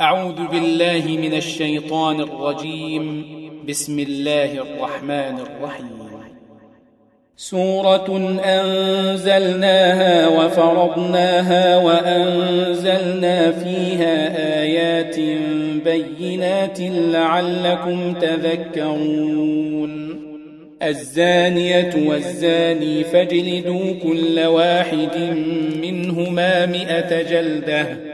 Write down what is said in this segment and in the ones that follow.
أعوذ بالله من الشيطان الرجيم. بسم الله الرحمن الرحيم. سورة أنزلناها وفرضناها وأنزلنا فيها آيات بينات لعلكم تذكرون. الزانية والزاني فاجلدوا كل واحد منهما مئة جلدة.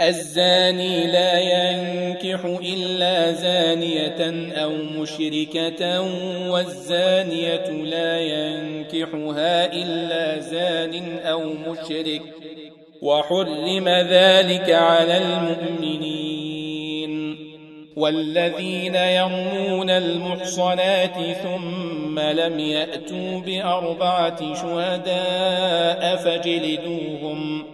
الزاني لا ينكح إلا زانية أو مشركة والزانية لا ينكحها إلا زان أو مشرك. وحرم ذلك على المؤمنين. والذين يرمون المحصنات ثم لم يأتوا بأربعة شهداء فاجلدوهم.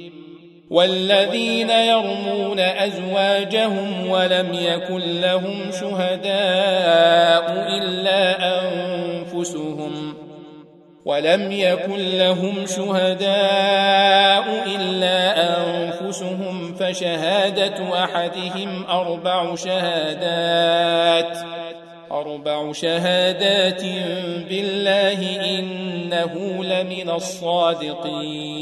والذين يرمون أزواجهم ولم يكن لهم شهداء إلا أنفسهم ولم يكن لهم شهداء إلا أنفسهم فشهادة أحدهم أربع شهادات أربع شهادات بالله إنه لمن الصادقين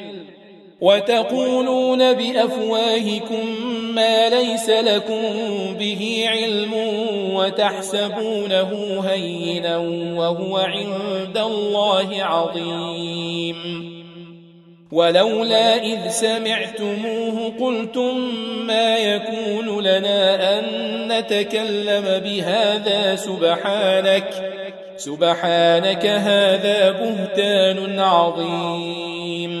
وتقولون بأفواهكم ما ليس لكم به علم وتحسبونه هينا وهو عند الله عظيم. ولولا إذ سمعتموه قلتم ما يكون لنا أن نتكلم بهذا سبحانك سبحانك هذا بهتان عظيم.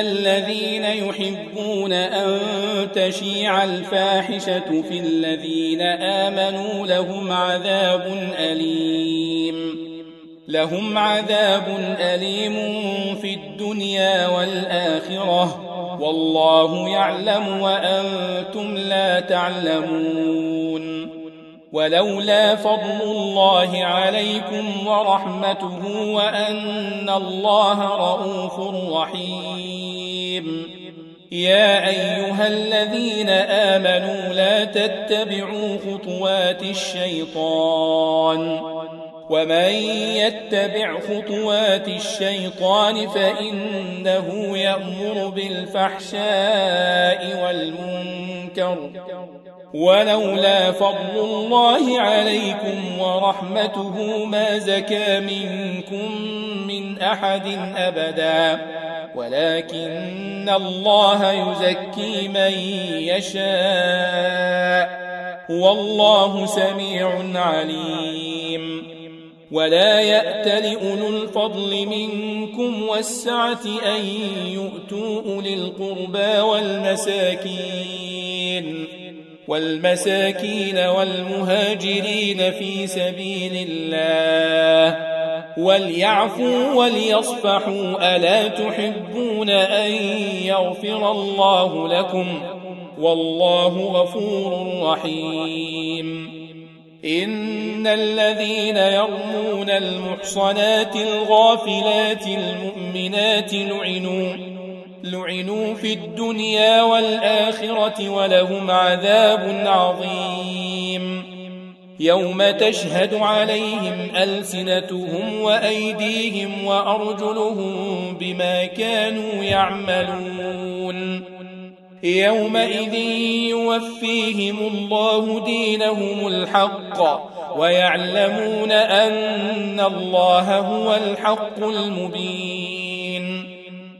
الذين يحبون أن تشيع الفاحشة في الذين آمنوا لهم عذاب أليم. لهم عذاب أليم في الدنيا والآخرة. والله يعلم وأنتم لا تعلمون. ولولا فضل الله عليكم ورحمته وأن الله رؤوف رحيم. يا أيها الذين آمنوا لا تتبعوا خطوات الشيطان. ومن يتبع خطوات الشيطان فإنه يأمر بالفحشاء والمنكر. ولولا فضل الله عليكم ورحمته ما زكى منكم من أحد أبدا. ولكن الله يزكي من يشاء. والله سميع عليم. ولا يأت لأولو الفضل منكم والسعة أن يؤتوا أولي القربى والمساكين. والمساكين والمهاجرين في سبيل الله وليعفوا وليصفحوا ألا تحبون أن يغفر الله لكم والله غفور رحيم إن الذين يرمون المحصنات الغافلات المؤمنات لعنون لعنوا في الدنيا والآخرة ولهم عذاب عظيم. يوم تشهد عليهم ألسنتهم وأيديهم وأرجلهم بما كانوا يعملون. يومئذ يوفيهم الله دينهم الحق ويعلمون أن الله هو الحق المبين.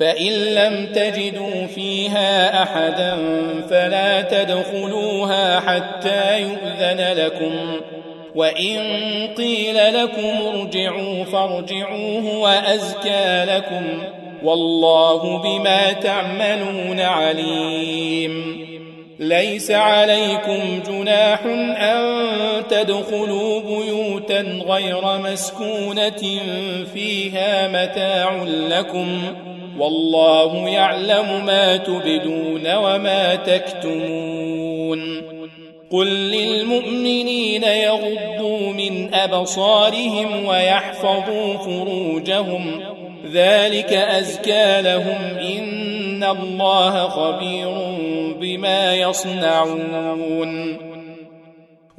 فإن لم تجدوا فيها أحدا فلا تدخلوها حتى يؤذن لكم. وإن قيل لكم ارجعوا فارجعوه وأزكى لكم. والله بما تعملون عليم. ليس عليكم جناح أن تدخلوا بيوتا غير مسكونة فيها متاع لكم. والله يعلم ما تبدون وما تكتمون. قل للمؤمنين يغضوا من أبصارهم ويحفظوا فروجهم. ذلك أزكى لهم. إن الله خبير بما يصنعون.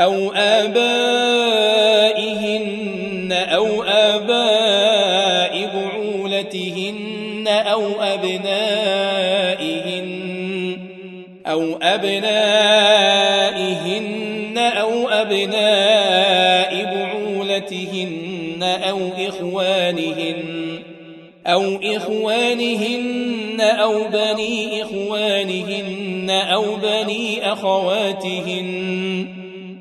أو آبائهن أو آباء بعولتهن أو أبنائهن أو أبنائهن أو أبناء بعولتهن أو إخوانهن أو إخوانهن أو بني إخوانهن أو بني أخواتهن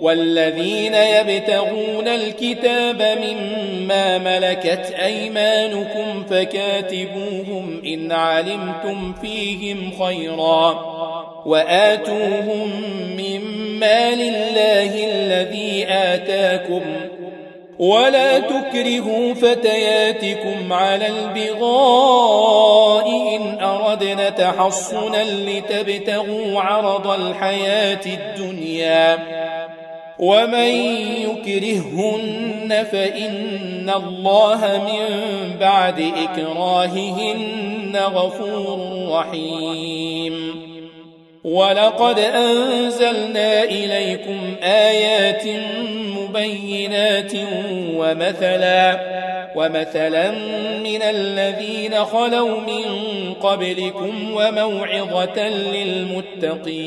والذين يبتغون الكتاب مما ملكت أيمانكم فكاتبوهم إن علمتم فيهم خيرا وآتوهم مما لله الذي آتاكم ولا تكرهوا فتياتكم على البغاء إن أردنا تحصنا لتبتغوا عرض الحياة الدنيا ومن يكرهن فإن الله من بعد إكراههن غفور رحيم ولقد أنزلنا إليكم آيات مبينات ومثلا ومثلا من الذين خلوا من قبلكم وموعظة للمتقين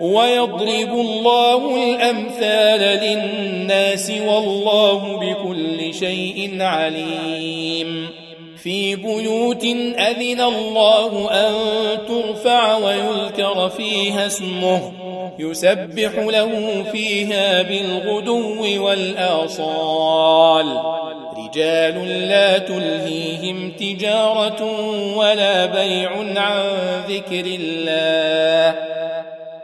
ويضرب الله الأمثال للناس والله بكل شيء عليم. في بيوت أذن الله أن ترفع ويذكر فيها اسمه يسبح له فيها بالغدو والآصال. رجال لا تلهيهم تجارة ولا بيع عن ذكر الله.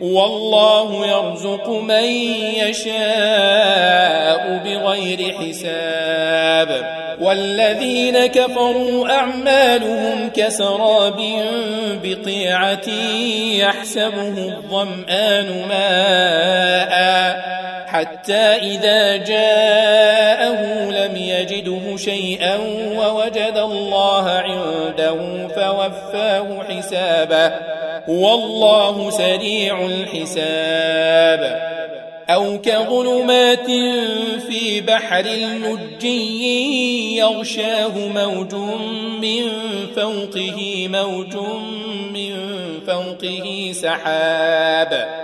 والله يرزق من يشاء بغير حساب. والذين كفروا أعمالهم كسراب بقيعة يحسبه الظمآن ماء. حتى إذا جاءه لم يجده شيئا ووجد الله عنده فوفاه حسابه. والله سريع الحساب. أو كظلمات في بحر لجي يغشاه موج من فوقه موج من فوقه سحاب.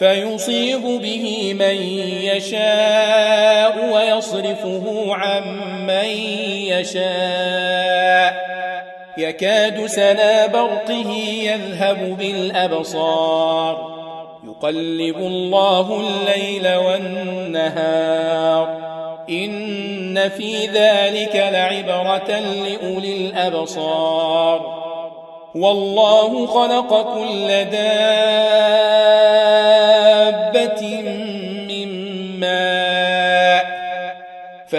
فيصيب به من يشاء ويصرفه عن من يشاء. يكاد سنا برقه يذهب بالأبصار. يقلب الله الليل والنهار. إن في ذلك لعبرة لأولي الأبصار. والله خلق كل دابة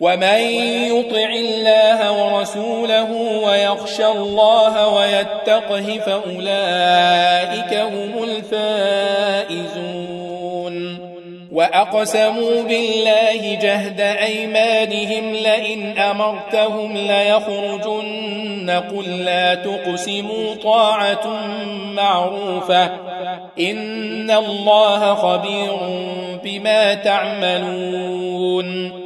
ومن يطع الله ورسوله ويخشى الله ويتقه فأولئك هم الفائزون. وأقسموا بالله جهد أيمانهم لئن أمرتهم ليخرجن. قل لا تقسموا طاعة معروفة. إن الله خبير بما تعملون.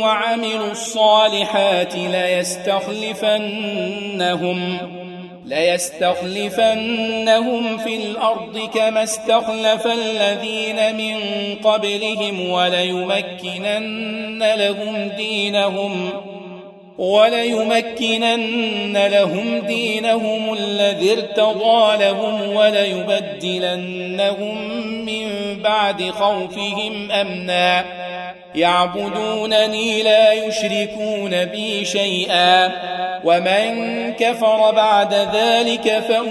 وعملوا الصالحات ليستخلفنهم ليستخلفنهم في الأرض كما استخلف الذين من قبلهم وليمكنن لهم دينهم وليمكنن لهم دينهم الذي ارتضى لهم وليبدلنهم من بعد خوفهم أمنا. يعبدونني لا يشركون بي شيئا ومن كفر بعد ذلك فأولئك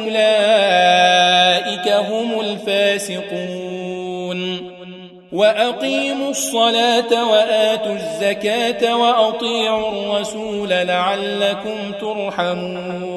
هم الفاسقون. وأقيموا الصلاة وآتوا الزكاة وأطيعوا الرسول لعلكم ترحمون.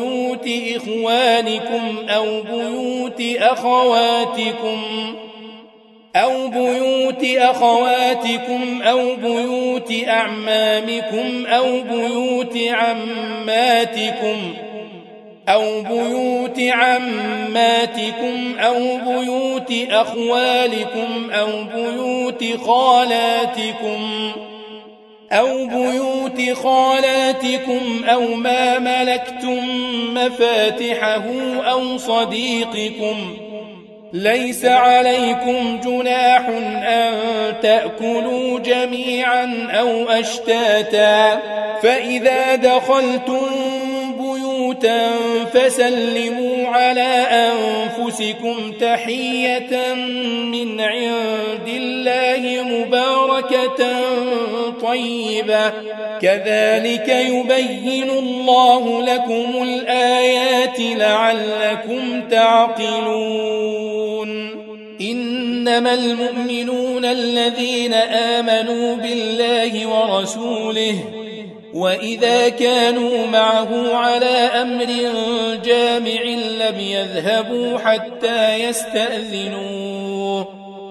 إخوانكم أو بيوت أخواتكم أو بيوت أخواتكم أو بيوت أعمامكم أو بيوت عماتكم أو بيوت عماتكم أو بيوت أخوالكم أو بيوت خالاتكم أو بيوت خالاتكم أو ما ملكتم مفاتحه أو صديقكم ليس عليكم جناح أن تأكلوا جميعا أو أشتاتا فإذا دخلتم بيوتا فسلموا على أنفسكم تحية من عند الله مباركة طيبة. كذلك يبين الله لكم الآيات لعلكم تعقلون. إنما المؤمنون الذين آمنوا بالله ورسوله وإذا كانوا معه على أمر جامع لم يذهبوا حتى يستأذنوه